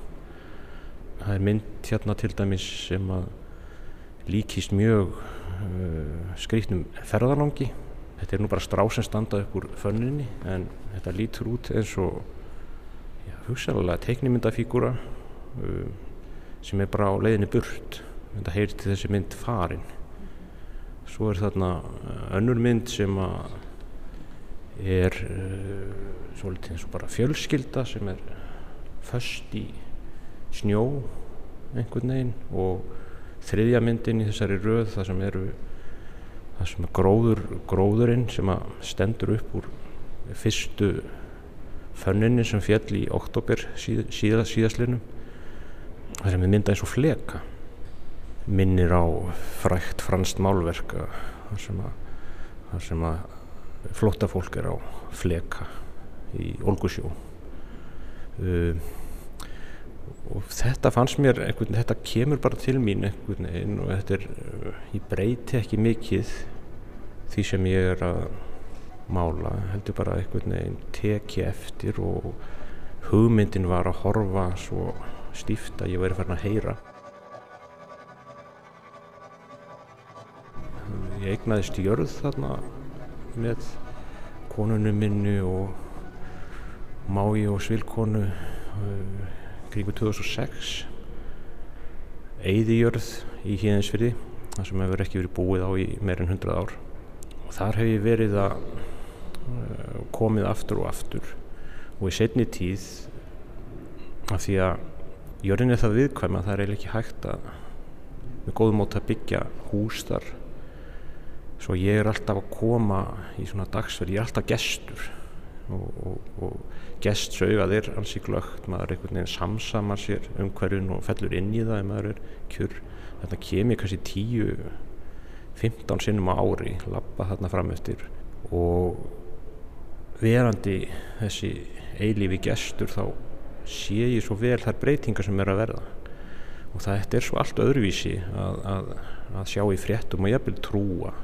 Það er mynd hérna til dæmis sem að líkist mjög uh, skrýtnum ferðalangi. Þetta er nú bara strá sem standa upp úr fönninni en þetta lítur út eins og já, hugsaðlega teiknimyndafígúra uh, sem er bara á leiðinni burt þetta heyrir til þessi mynd farin. Svo er þarna önnur mynd sem er uh, svolítið eins og bara fjölskylda sem er föst í snjó einhvern veginn og þriðja myndin í þessari röð það sem eru það sem er gróður, gróðurinn sem stendur upp úr fyrstu fönninni sem fjall í oktober síð, síða, síðaslinum það sem er myndað eins og fleka. Minnir á frækt franst málverk þar sem að, þar sem að flotta fólk er á fleka í Olgusjó. Uh, og þetta fannst mér einhvern, þetta kemur bara til mín einhvern veginn og þetta er ég breyti ekki mikið því sem ég er að mála heldur bara einhvern veginn teki eftir og hugmyndin var að horfa svo stíft að ég væri farin að heyra. Ég eignaðist jörð þarna með konunum minnu og mái og svilkonu uh, kringu 2006 Eyðijörð í Híðinsfyrði þar sem hefur ekki verið búið á í meirinn 100 ár. Og þar hef ég verið að uh, komið aftur og aftur. Og í setni tíð af því að jörðin er það viðkvæm að það er ekki hægt að með góðum mót að byggja hús þar. Svo ég er alltaf að koma í svona dagsverð, ég er alltaf gestur. Og, og, og gestsauðað er ansi glögt, maður einhvern veginn samsamar sér um hverjun og fellur inn í það ef maður er kjur. Þetta kemur kannski 10 15 sinnum á ári lappa þarna fram eftir. Og verandi þessi eilífi gestur þá sé ég svo vel þær breytingar sem er að verða. Og það er svo allt öðruvísi að, að, að sjá í fréttum og jafnvel trúa.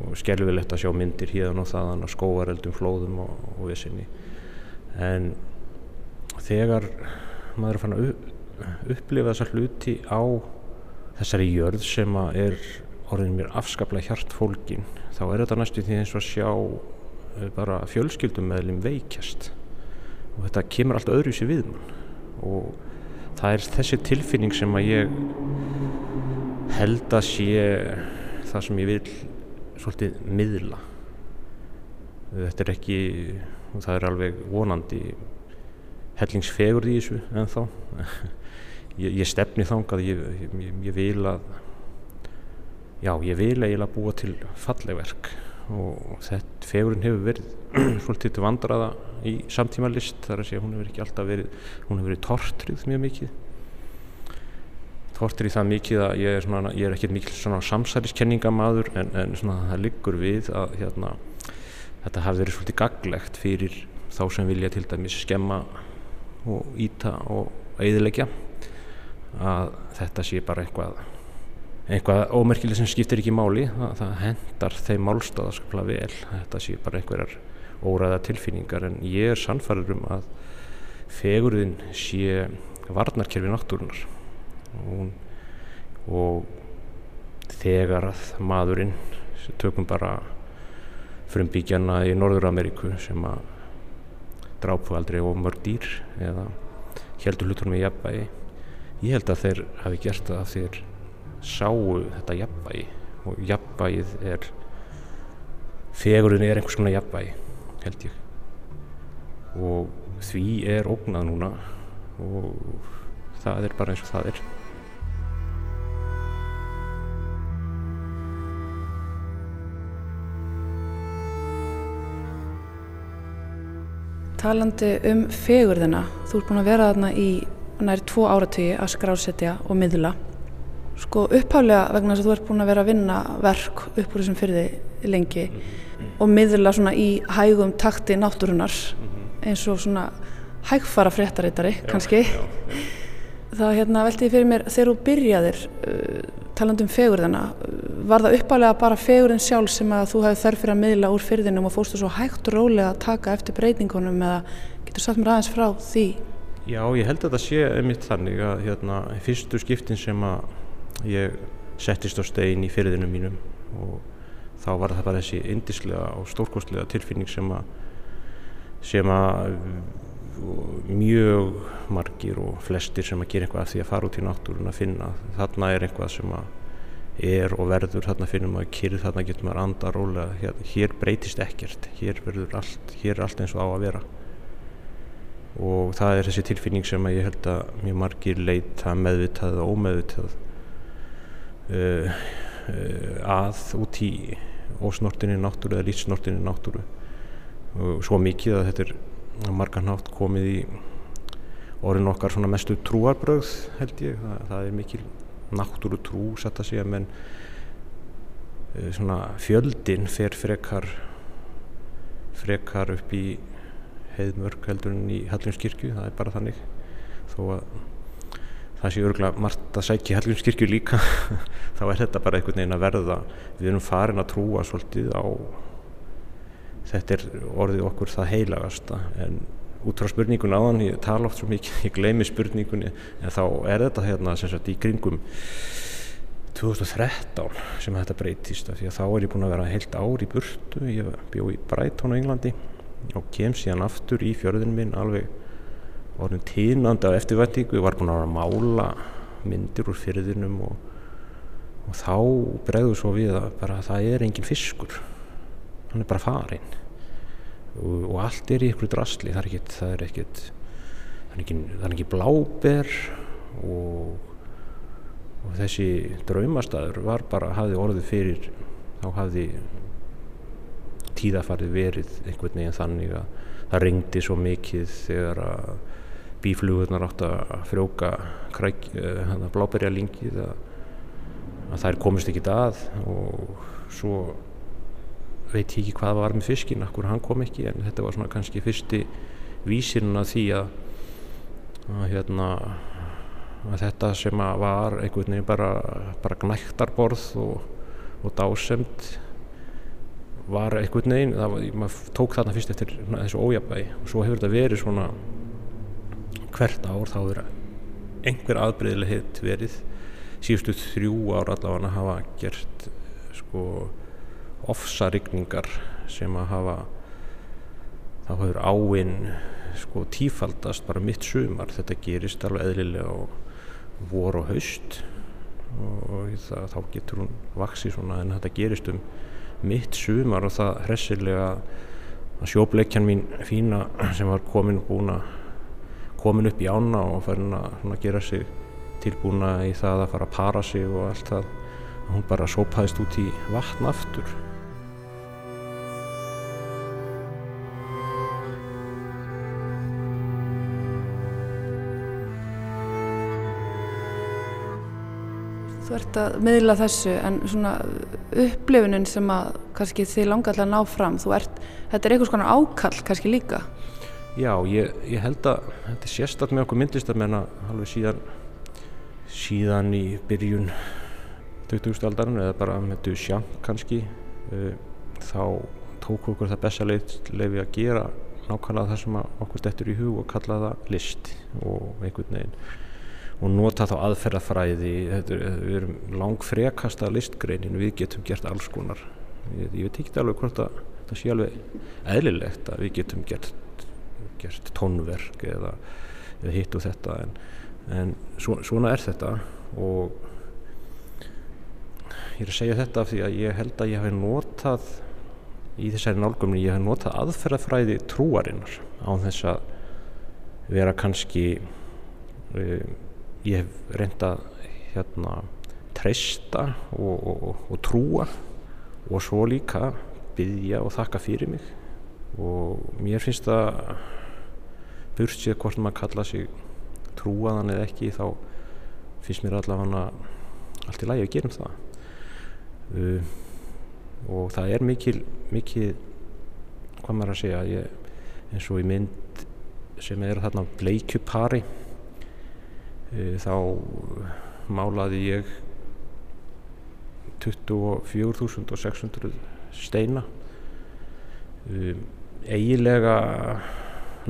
Og skelvilegt að sjá myndir hérna og þaðan að skóareldum, flóðum og, og vissinni en þegar maður er fann að upplifa þessa hluti á þessari jörð sem er orðin mér afskaplega hjart fólkin þá er þetta næstu því eins og að sjá eh, bara fjölskyldum meðlum veikjast. Og þetta kemur allt öðru sér við mann. Og það er þessi tilfinning sem að ég held að sé það sem ég vil svolítið miðla. Þetta er ekki og það er alveg vonandi hellingsfegur í þessu en þá ég, ég stefni þangað ég, ég, ég vil að já, ég vil eiginlega búa til fallegverk og þetta fegurinn hefur verið (clears throat) svolítið vandraða í samtíma list þar að segja hún hefur ekki alltaf verið hún hefur verið tortrið mjög mikið. Tortrið það mikið að ég er, svona, er ekkert mikil samsæliskenningamæður en, en svona, það liggur við að hérna, þetta hafi verið svolítið gaglegt fyrir þá sem vilja til dæmis skemma og íta og auðilegja að þetta sé bara eitthvað eitthvað ómerkileg sem skiptir ekki máli. Það, það hendar þeim málstáða skapla vel. Þetta sé bara einhverjar óræða tilfinningar. En ég er sannfæður um að fegurðin sé varnarkerfi náttúrunar og, og þegar að maðurinn tökum bara frumbyggjana í Norður Ameríku sem að drápu aldrei og mörg dýr eða heldur hlutunum í jafnbæi ég held að þeir hafi gert það að þeir sáu þetta jafnvægi og jafnvægið er fegurinn er einhvers konar jafnvægi held ég. Og því er ógnað núna og það er bara eins og það er Talandi um fegurðina, þú ert búin að vera þarna í nær tvo áratögi að skrásetja og miðla Sko upphálega vegna þess að þú ert búin að vera að vinna verk upp úr þessum fyrði lengi -hmm. og miðla svona í hægum takti náttúrunar -hmm. eins og svona hægfara fréttaritari kannski. Já, já. Það hérna, veldi ég fyrir mér þegar þú byrjaðir uh, talandum fegurðina, var það upphálega bara fegurðin sjálf sem að þú hefði þörf fyrir að miðla úr fyrðinum og fórstu svo hægt og rólega að taka eftir breytingunum eða getur satt mér aðeins frá því? Já, ég held að það sé einmitt þannig að hérna, fyrstu skiptin sem að ég settist á stein í fyrirðinu mínum og þá var það bara þessi indislega og stórkostlega tilfinning sem að sem að mjög margir og flestir sem að gera eitthvað af því að fara út í náttúrun að finna þarna er eitthvað sem að er og verður, þarna finnum maður kyrð þarna getur maður andar rólega. Hér, hér breytist ekkert, hér verður allt hér er allt eins og á að vera. Og það er þessi tilfinning sem að ég held að mjög margir leita meðvitað og ómeðvitað uh, að út í ósnortinni náttúru eða lífsnortinni náttúru. Og svo mikið að þetta er margar nátt komið í orðin okkar svona mestu trúarbröð held ég, það, það er mikil náttúru trú satt að segja menn uh, svona fjöldin fer frekar frekar upp í heiðmörk heldur en í Halljónskirkju, það er bara þannig. Þó að það sé örgulega margt að sækja Hallgrímskirkju líka (laughs) þá er þetta bara einhvern veginn að verða við erum farin að trúa svolítið á þetta er orðið okkur það heilagasta en út frá spurningun áðan, ég tala oft svo mikið, ég gleymi spurningunni en þá er þetta hérna sem sagt í kringum 2013 sem þetta breytist því að þá er ég búin að vera heilt ár í burtu, ég bjó í Brighton á Englandi og kem síðan aftur í fjörðin minn alveg orðin tínandi á eftirvættingu, ég var búin að mála myndir úr fyrðinum og, og þá bregðu svo við að bara, það er engin fiskur hann er bara farinn og, og allt er í ykkur drasli það er ekkit það er ekkit það er ekki, það er ekki bláber og, og þessi draumastæður var bara hafði orðið fyrir þá hafði tíðafarið verið einhvern veginn þannig að það ringdi svo mikið þegar að bíflugurnar átt að frjóka uh, bláberja lingið að, að þær komist ekki að og svo veit ekki hvað var með fiskin, akkur hann kom ekki en þetta var svona kannski fyrsti vísirinn að því að, að hérna að þetta sem að var einhvern veginn bara, bara gnæktarborð og, og dásemt var einhvern veginn, það var, maður tók þarna fyrst eftir þessu ójabægi og svo hefur þetta verið svona hvert ár þá er einhver aðbreyðileg hitt verið. Síðustu þrjú ár allavega hafa gert sko ofsarigningar sem að hafa þá hefur áinn sko tífaldast bara mitt sumar. Þetta gerist alveg eðlilega og vor og haust og það, þá getur hún vaksið svona en þetta gerist um mitt sumar og það hressilega að sjóbleikjan mín fína sem var komin búin að komin upp í ána og farin að gera sig tilbúna í það að fara að para sig og allt það hún bara sópaðist út í vatn aftur Þú ert að miðla þessu en svona upplifunin sem að kannski þið langar alltaf að ná fram, ert, þetta er einhvers konar ákall kannski líka? Já, ég, ég held að þetta er sérstaklega með okkur myndlistamenn alveg síðan, síðan í byrjun 20. aldarinn eða bara með Duchamp kannski uh, þá tók okkur það besta leiði að gera nákvæmlega það sem okkur stettur í hug og kalla það list og einhvern veginn og nota þá aðferðafræði við erum lang frekasta listgreinin við getum gert alls konar. Ég, ég veit ekki alveg hvort að það sé alveg eðlilegt að við getum gert, gert tónverk eða, eða hitt og þetta en, en svo, svona er þetta. Og ég er að segja þetta af því að ég held að ég hef notað í þessari nálgumni ég hef notað aðferðafræði trúarinnar á þess að vera kannski um, ég hef reyndað hérna treysta og, og, og trúa og svo líka byggja og þakka fyrir mig. Og mér finnst það burt sér hvort maður kalla sig trúaðan eða ekki þá finnst mér allavega allt í lagi að gera um það. Uh, og það er mikil mikil hvað maður að segja ég, eins og í mynd sem er þarna bleikjupari Eh, þá málaði ég 24.600 steina. Um, eigilega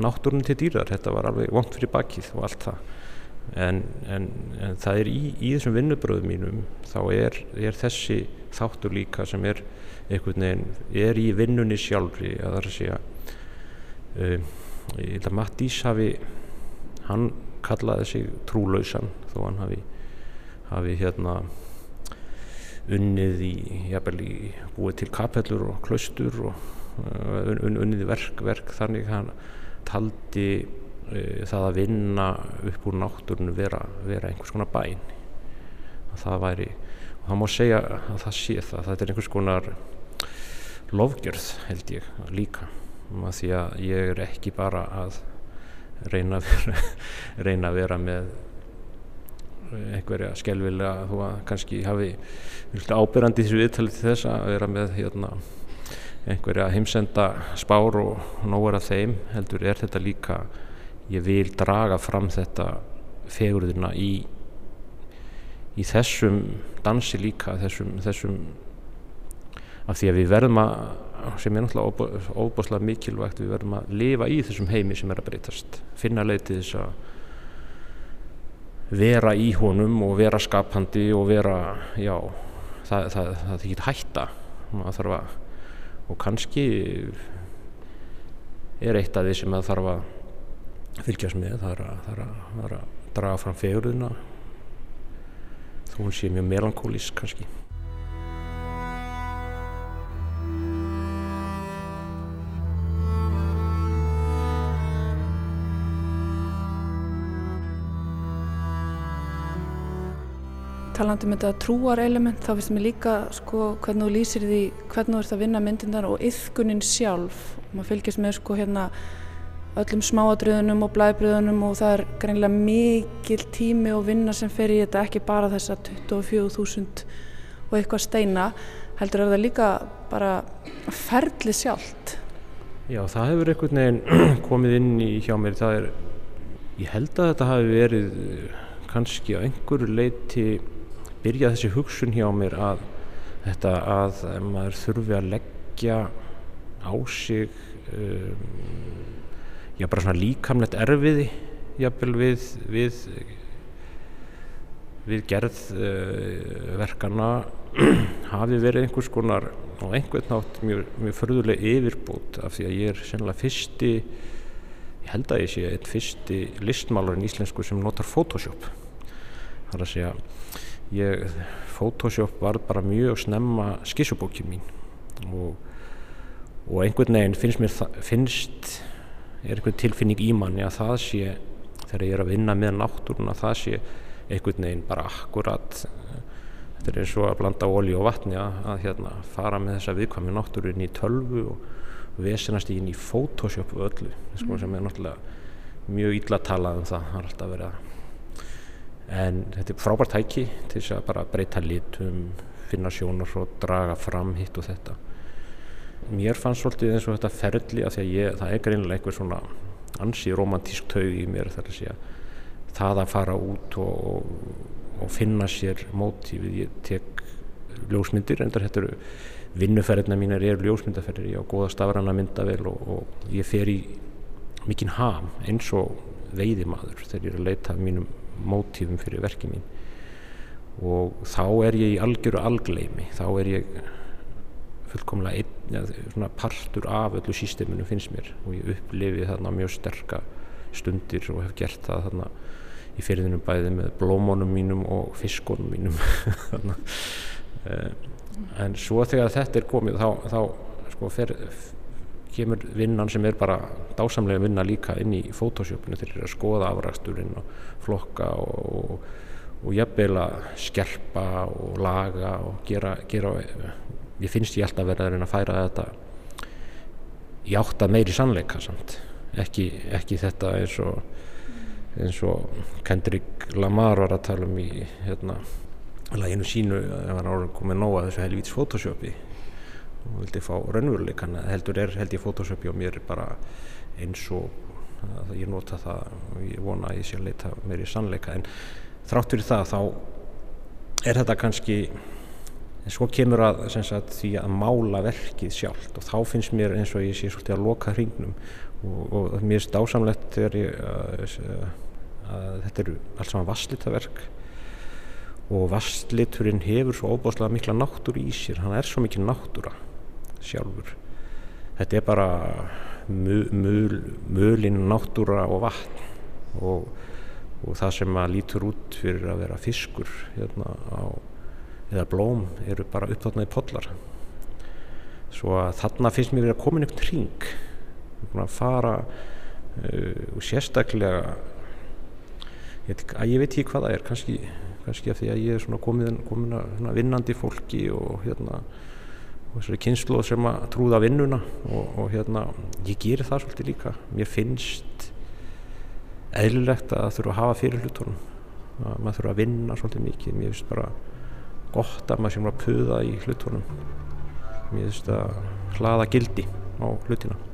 náttúrun til dýrar þetta var alveg vond fyrir bakið og allt það. En, en, en það er í, í þessum vinnubröðum mínum þá er, er þessi þáttur líka sem er einhvern veginn, er í vinnunni sjálfri að það er að segja um, ég held að Mattís hafi hann kallaði sig trúlausan þó hann hafi, hafi hérna unnið í, jafnvel í búið til kapellur og klaustur og uh, un, unnið verk, verk þannig hann taldi uh, það að vinna upp úr náttúrunu vera, vera einhvers konar bæn. Að það væri og það má segja að það sé það. Þetta er einhvers konar lofgjörð held ég líka. Því að ég er ekki bara að reyna að vera, (laughs) reyna að vera með einhverja skelvilega þú að kannski hafi ábyrrandi þessu viðtalið til þess að vera með hérna, einhverja heimsenda spár og nógur af þeim heldur er þetta líka ég vil draga fram þetta fegurðina í í þessum dansi líka þessum, þessum af því að við verðum að sem er náttúrulega óbúslega mikilvægt. Við verðum að lifa í þessum heimi sem er að breytast. Finna leitið þess að vera í honum og vera skapandi og vera já, það, það, það þykir hætta. Að, og kannski er eitt af því sem það þarf að fylgjast með það er að, að, að draga fram fegurðuna þó hún sé mjög melankólísk kannski talandi um þetta trúar element þá finnst mér líka sko hvernig þú lýsir því hvernig þú ert að vinna myndindar og yfkunin sjálf og maður fylgjast með sko hérna öllum smáadröðunum og blæbröðunum og það er greinlega mikil tími og vinna sem fer í þetta ekki bara þessa 24.000 og eitthvað steina heldur er það líka bara ferli sjálft. Já, það hefur einhvern veginn (clears throat) komið inn í hjá mér. Það er, ég held að þetta hafi verið eh, kannski á einhverju leiti byrjað þessi hugsun hjá mér að þetta að maður þurfi að leggja á sig um, já bara svona líkamlegt erfiði jafnvel við við, við gerð uh, verkana (clears throat) hafi verið einhvers konar á einhvern nátt mjög, mjög förðuleg yfirbútt af því að ég er sennilega fyrsti ég held að ég sé einn fyrsti listmálarinn íslensku sem notar Photoshop. Það er að segja ég, Photoshop var bara mjög snemma skissubókin mín. Og, og einhvern veginn finnst mér finnst, er einhvern tilfinning í manni að það sé þegar ég er að vinna með náttúrun að það sé einhvern veginn bara akkurat þetta er og að blanda ólí og vatni að, að hérna, fara með þessa viðkvæmi náttúrun í tölvu og vesenast inn í Photoshop öllu. Sko, sem er náttúrulega mjög illa talað um það, það er alltaf verið að en þetta er frábært tæki til þess að bara breyta litum finna sjónar og draga fram hitt og þetta. Mér fannst svolítið eins og þetta ferli að því að ég, það er greinilega eitthvað svona ansi romantísk taug í mér þar að segja. Það að fara út og, og, og finna sér mótífið, ég tek ljósmyndir, endar þetta eru vinnuferðina mínar eru ljósmyndaferðir. Ég á góða stafrana myndavel og, og ég fer í mikinn ham eins og veiðimaður þegar ég er að leita mínum mótífum fyrir verkið mín. Og þá er ég í algjöru algleimi þá er ég fullkomlega einn, ja, svona partur af öllu sísteminu finnst mér. Og ég upplifi þarna mjög sterka stundir og hef gert það þarna í fyrirðinu bæði með blómónum mínum og fiskonum mínum. (laughs) Eh, en svo þegar þetta er komið þá, þá sko fer kemur vinnan sem er bara dásamlega vinna líka inn í fótósjöpunni til að skoða afræksturinn og flokka og, og, og jafnvel að skerpa og laga og gera, gera ég finnst ég alltaf verið að reyna að færa þetta í átt að meiri sannleika samt. Ekki, ekki þetta eins og eins og Kendrick Lamar var að tala um í hérna, læginu sínu að það var árið komið nóga þessu helvíts fótósjöpi og vildi fá raunveruleikan heldur er held ég Photoshop og mér bara eins og að ég nota það og ég vona að ég sé að leita mér í sannleika. En þrátt fyrir það þá er þetta kannski en svo kemur að sagt, því að mála verkið sjálft. Og þá finnst mér eins og ég sé svolítið að loka hringnum. Og, og mér finnst ásamlegt þegar ég að, að þetta eru alls saman vasslitaverk og vassliturinn hefur svo óbáslega mikla náttúru í sér. Hann er svo mikil náttúra sjálfur. Þetta er bara mölin náttúra og vatn og, og það sem að lítur út fyrir að vera fiskur hérna á, eða blóm eru bara upptáttnaði podlar svo að þarna finnst mér að koma einhvern hring. Að fara uh, og sérstaklega ég, að ég veit ekki hvað það er kannski, kannski af því að ég er komin, að vinnandi fólki og hérna og þessari kynslu sem að trúða vinnuna og, og hérna ég gerir það svolítið líka. Mér finnst eðlilegt að þurfa að hafa fyrir hlutunum að maður þurfa að vinna svolítið mikið. Mér finnst bara gott að maður sem að puða í hlutunum. Mér finnst að hlaða gildi á hlutina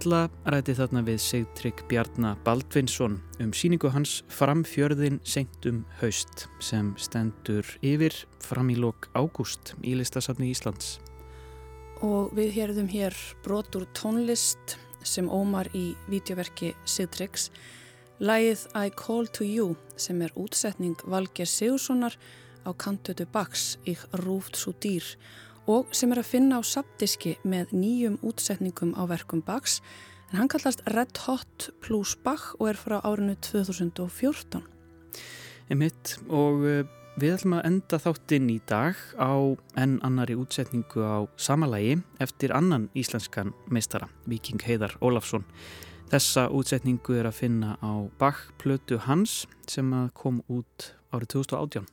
Halla ræti þarna við Sigtrygg Bjarnar Baldvinsson um síningu hans Framfjörðin sengtum haust sem stendur yfir fram í lok ágúst í listasafni Íslands. Og við hérðum hér brotur tónlist sem ómar í videoverki Sigtryggs Lægið I Call to You sem er útsetning Valger Sigurssonar á kantötu Bachs Ég rúft svo dýr og sem er að finna á sapdiski með nýjum útsetningum á verkum Bachs en hann kallast Red Hot plus Bach og er frá árinu 2014. Emitt og eh, við ætlum að enda þáttinn í dag á enn annari útsetningu á samalægi eftir annan íslenskan meistara, Viking Heiðar Ólafsson. Þessa útsetningu er að finna á Bach-plötu hans sem kom út árið 2018.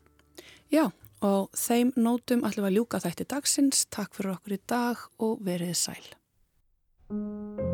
Já, og þeim nótum ætlum að ljúka þætti dagsins. Takk fyrir okkur í dag og verið sæl.